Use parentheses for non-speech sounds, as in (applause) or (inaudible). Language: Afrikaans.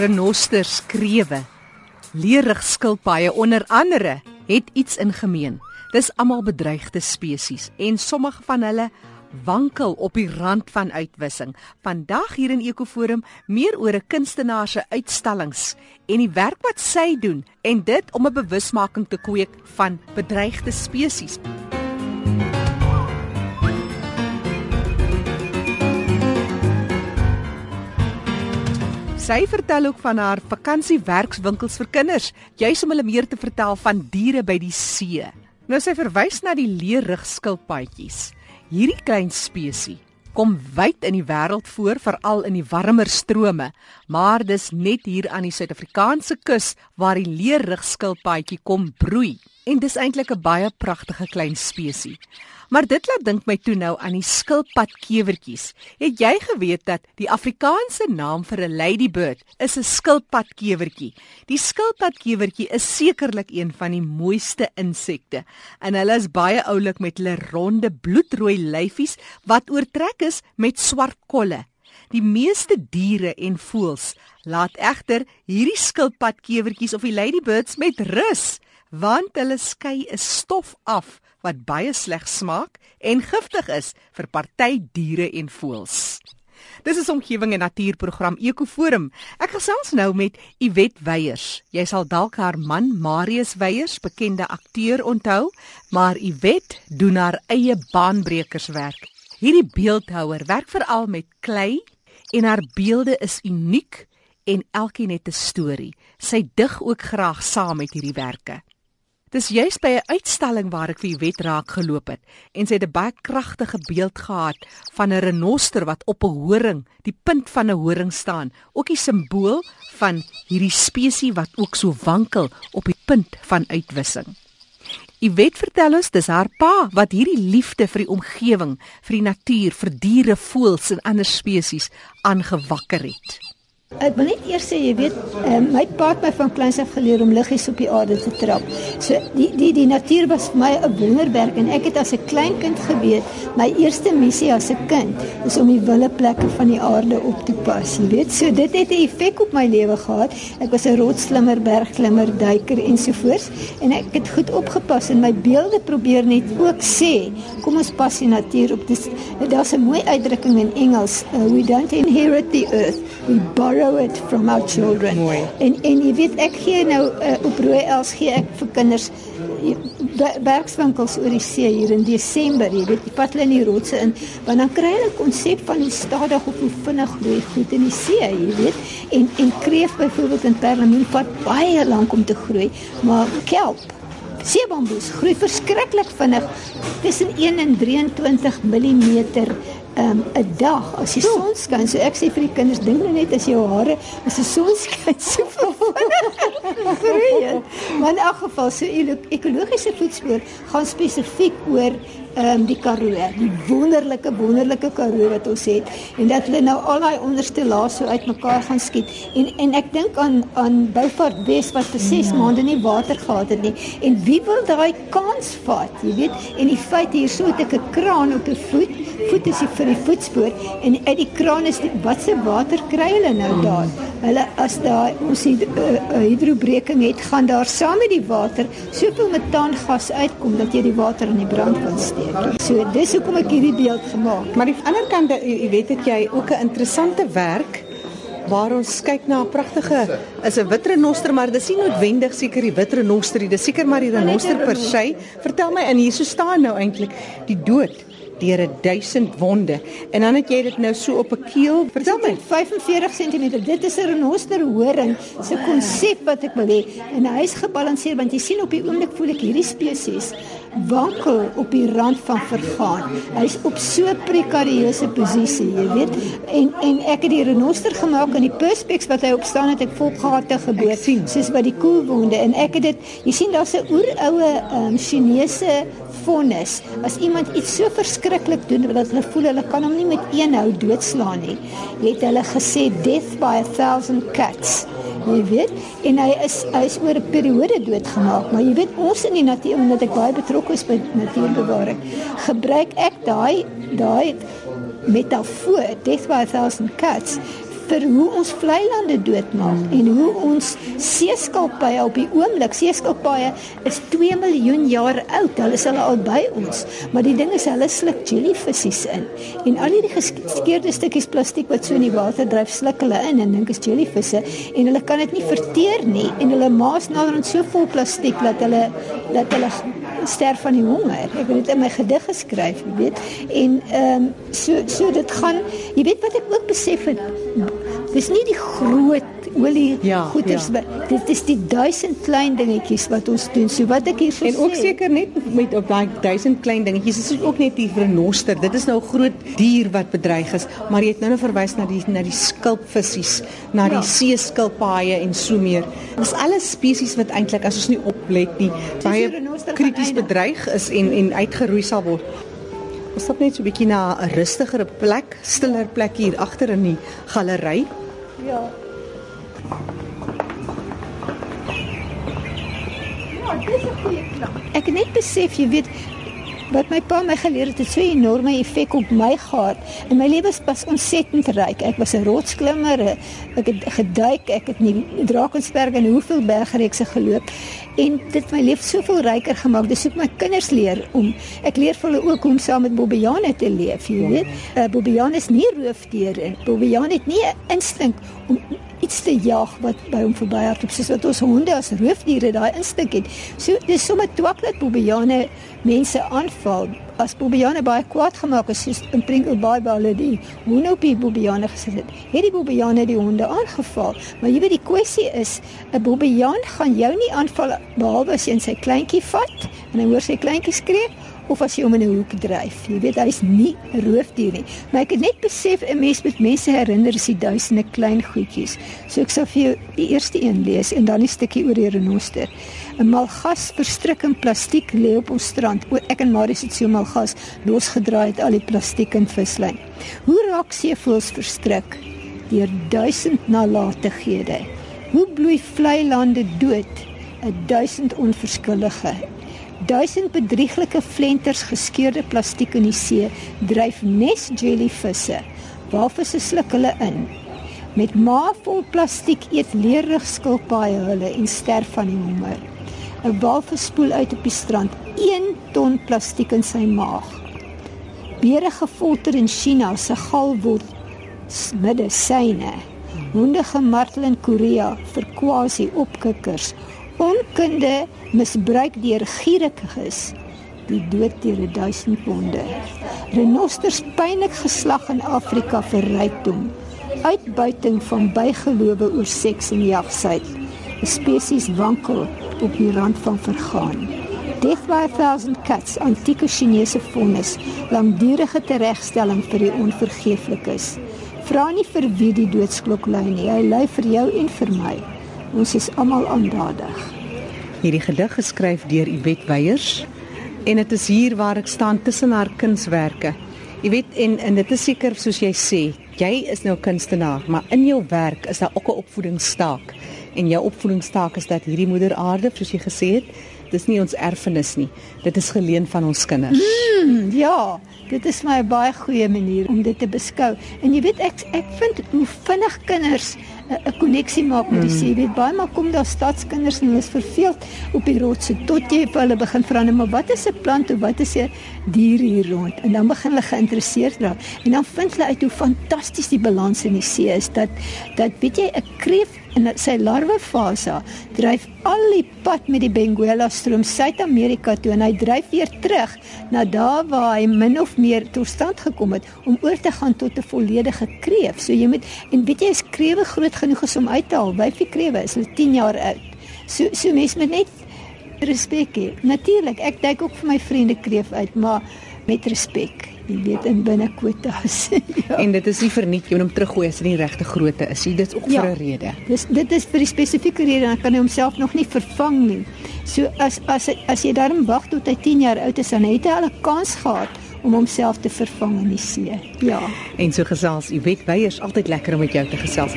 Renosters, skrewe, leerig skilpaaie onder andere het iets in gemeen. Dis almal bedreigde spesies en sommige van hulle wankel op die rand van uitwissing. Vandag hier in Ekoforum meer oor 'n kunstenaar se uitstallings en die werk wat sy doen en dit om 'n bewusmaking te kweek van bedreigde spesies. Sy vertel ook van haar vakansiewerkswinkels vir kinders, juis om hulle meer te vertel van diere by die see. Nou sy verwys na die leerrig skilpaadjies. Hierdie klein spesies kom wyd in die wêreld voor, veral in die warmer strome, maar dis net hier aan die Suid-Afrikaanse kus waar die leerrig skilpaadjie kom broei. En dis eintlik 'n baie pragtige klein spesies. Maar dit laat dink my toe nou aan die skilpadkewertjies. Het jy geweet dat die Afrikaanse naam vir 'n ladybird is 'n skilpadkewertjie? Die skilpadkewertjie is sekerlik een van die mooiste insekte en hulle is baie oulik met hulle ronde bloedrooi lyfies wat oortrek is met swart kolle. Die meeste diere en voëls laat egter hierdie skilpadkewertjies of die ladybirds met rus want hulle skei 'n stof af wat baie sleg smaak en giftig is vir party diere en voëls. Dis is omgewing en natuurprogram Ekoforum. Ek gesels nou met Iwet Weyers. Jy sal dalk haar man Marius Weyers, bekende akteur onthou, maar Iwet doen haar eie baanbrekerswerk. Hierdie beeldhouer werk veral met klei en haar beelde is uniek en elkeen het 'n storie. Sy dig ook graag saam met hierdie werke. Dis juis by 'n uitstalling waar ek vir Wet raak geloop het en sy het 'n baie kragtige beeld gehad van 'n renoster wat op 'n horing, die punt van 'n horing staan, ook die simbool van hierdie spesies wat ook so wankel op die punt van uitwissing. Iwet vertel ons dis haar pa wat hierdie liefde vir die omgewing, vir die natuur, vir diere, voëls en ander spesies aangewakker het. Ek wil net eers sê jy weet uh, my pa het my van kleins af geleer om liggies op die aarde te trap. So die die die natuur was vir my 'n wonderwerk en ek het as 'n klein kind geweet my eerste missie as 'n kind is om die wille plekke van die aarde op te pas. Jy weet, so dit het 'n effek op my lewe gehad. Ek was 'n rotsklimmer, bergklimmer, duiker ensovoorts en ek het goed opgepas en my beelde probeer net ook sê, kom ons pas die natuur op. Dis daar's 'n mooi uitdrukking in Engels, uh, we don't inherit the earth, we borrow borrow it from our children. Mooi. En en jy weet ek gee nou uh, op rooi els gee ek vir kinders bergswinkels oor die see hier in Desember, jy weet, jy pat hulle in die rotse in, want dan kry hulle 'n konsep van hoe stadig of hoe vinnig groei goed in die see, jy weet. En en kreef byvoorbeeld in Perlemoen vat baie lank om te groei, maar kelp Seebamboes groei verskriklik vinnig tussen 1 en 23 mm um, 'n dag as die son skyn. So ek sê vir die kinders, dink nou net as jou hare as die son skyn so (laughs) vreemd. Maar in elk geval, so ekologiese voetspoor gaan spesifiek oor ehm um, die Karoo, die wonderlike wonderlike Karoo wat ons het en dat hulle nou al daai onderste lae so uitmekaar gaan skiet. En en ek dink aan aan Beaufort Wes wat vir 6 ja. maande nie water gehad het nie. En wie wil daai kans vat, jy weet? En die feit hier so 'n kraan op 'n voet, voet is vir die voetspoor en uit die kraan is die, wat se water kry hulle nou daar? Hulle as daai ons die uh, uh, hidrobreking het, gaan daar saam met die water soveel metaangas uitkom dat jy die water in die brand kan steek. So dis hoekom ek hierdie beeld gemaak. Maar die ander kant jy weet het jy ook 'n interessante werk waar ons kyk na 'n pragtige is 'n wit renoster maar dis nie noodwendig seker die wit renoster nie dis seker maar die renoster per se vertel my in hier so staan nou eintlik die dood deur 'n duisend wonde. En dan het jy dit nou so op 'n keel. Vertel my. 45 cm dit is 'n renoster horing. Se konsep wat ek wil hê. En hy is gebalanseer want jy sien op die oomblik voel ek hierdie spesies wankel op die rand van vergaan. Hy's op so 'n prekarieuse posisie, jy weet. En en ek het die renoster gemaak in die perspex wat hy op staan het ek volgate geboor sien soos by die koelwonde en ek het dit jy sien daar's 'n oeroue um, Chinese vonnis as iemand iets so verskriklik doen dat hulle voel hulle kan hom nie met een hou doodslaan nie. Het hulle gesê death by a thousand cuts Jy weet, en hy is hy is oor 'n periode doodgemaak, maar jy weet ons in die natuur omdat ek baie betrokke is by natuurbewaring, gebruik ek daai daai metafoor death by a thousand cuts vir hoe ons vlei lande doodmaak en hoe ons seeskilpaaie op die oomblik seeskilpaaie is 2 miljoen jaar oud. Hulle is hulle al by ons, maar die ding is hulle sluk jellyfissies in. En al hierdie geskeurde stukkies plastiek wat so in die water dryf, sluk hulle in en dink is jellyvisse en hulle kan dit nie verteer nie en hulle maas nader aan so vol plastiek dat hulle dat hulle sterf van die honger. Ek het dit in my gedig geskryf, jy weet. En ehm um, so so dit gaan, jy weet wat ek ook besef het Dis nie die groot olie ja, goeders ja. dit is die duisend klein dingetjies wat ons doen. So wat ek hier En ook seker net met op daai duisend klein dingetjies is ook net die renoster. Dit is nou 'n groot dier wat bedreig is, maar jy het nou net verwys na die na die skulpvissies, na ja. die seeskilpaaie en so meer. Dis alles spesies wat eintlik as ons nie oplet nie, baie krities bedreig is en en uitgeroei sal word. Ons stap net so 'n bietjie na 'n rustiger plek, stiller plek hier agter in die galery. Ja. Ek het net besef, jy weet, wat my pa my geleer het, het so 'n enorme effek op my gehad. En my lewe was ontsettend ryk. Ek was 'n rotsklimmer, ek het geduik, ek het in die Drakensberg en hoeveel bergreekse geloop en dit my lewe soveel ryker gemaak. Dis hoe my kinders leer om ek leer vir hulle ook hoe om saam met Bobbejane te leef, jy weet. Uh, Bobbejane is nie roofdiere. Bobbejane het nie 'n instink om iets te jag wat by hom verbyhardloop soos wat ons honde as roofdiere daai instink het. So dis sommer twak dat bobbejane mense aanval. As bobbejane baie kwaad gemaak is, soos in Pringle Bay waar hulle die honde op die bobbejane gesit het, het die bobbejane die honde aangeval. Maar jy weet die kwessie is, 'n bobbejaan gaan jou nie aanval behalwe as jy in sy kleintjie vat en hy hoor sy kleintjie skree of as jy hom in 'n hoek dryf. Jy weet hy's nie 'n roofdier nie. Maar ek het net besef 'n mens moet mense herinner as die duisende klein goedjies. So ek sal vir jou die eerste een lees en dan 'n stukkie oor die renoster. 'n Malgas verstrik in plastiek lê op ons strand. O, ek en Marius het so malgas losgedraai het al die plastiek in vislyn. Hoe raak seevoëls verstrik deur duisend nalatighede? Hoe bloei vlei lande dood? 'n Duisend onverskillige Duisend bedrieglike flenters geskeurde plastiek in die see dryf nes jellyvisse. Walvisse sluk hulle in. Met maag vol plastiek eet leerig skilpaaie hulle en sterf van die honger. 'n Walvis spoel uit op die strand 1 ton plastiek in sy maag. Beere gefolter in China se gal word medisyne. Honde gemartel in Korea vir quasi opkikkers onkunde misbruik deur gieriges die dood deur 1000 ponde renosters pynlik geslag in Afrika vir rykdom uitbuiting van bygelowe oor seks en jagsyd 'n spesies wankel op die rand van vergaan Death by a thousand cuts, antieke Chinese vonnis, langdurige teregstelling vir die onvergeeflikes. Vra nie vir wie die doodsklok lui nie, hy lui vir jou en vir my. Ons is almal aandadig. Hierdie gedig geskryf deur Iwet Weyers en dit is hier waar ek staan tussen haar kunswerke. Jy weet en en dit is seker soos jy sê, jy is nou kunstenaar, maar in jou werk is daar ook 'n opvoedingsstaak. En jou opvoedingsstaak is dat hierdie moeder aarde, soos jy gesê het, dis nie ons erfenis nie. Dit is geleen van ons kinders. Mm, ja, dit is my baie goeie manier om dit te beskou. En jy weet ek ek vind hoe vinnig kinders 'n koneksie maak met die see. Jy weet baie maar kom daar stadskinders en hulle is verveeld op die rotse tot jy vir hulle begin vra net maar wat is 'n plant of wat is 'n dier hier rond en dan begin hulle geïnteresseerd raak en dan vind hulle uit hoe fantasties die balans in die see is dat dat weet jy 'n kreef in sy larwefase dryf al die pad met die Benguela stroom Suid-Amerika toe en hy dryf weer terug na daar waar hy min of meer tot stand gekom het om oor te gaan tot 'n volledige kreef. So jy moet en weet jy is krewe groot genoeg om uit te haal. Wyfie krewe is hulle 10 jaar oud. So so mense moet net respek hê. Natuurlik, ek dink ook vir my vriende kreef uit, maar met respek jy weet in binne kwotas. (laughs) ja. En dit is nie verniet jy moet hom teruggooi as dit nie regte grootte is nie. Dit is ook ja, vir 'n rede. Dis dit is vir die spesifieke rede dan kan hy homself nog nie vervang nie. So as as as jy daarom wag tot hy 10 jaar oud is dan het hy al 'n kans gehad om homself te vervang in die see. Ja. En so gesels, jy weet, wy is altyd lekker om met jou te gesels.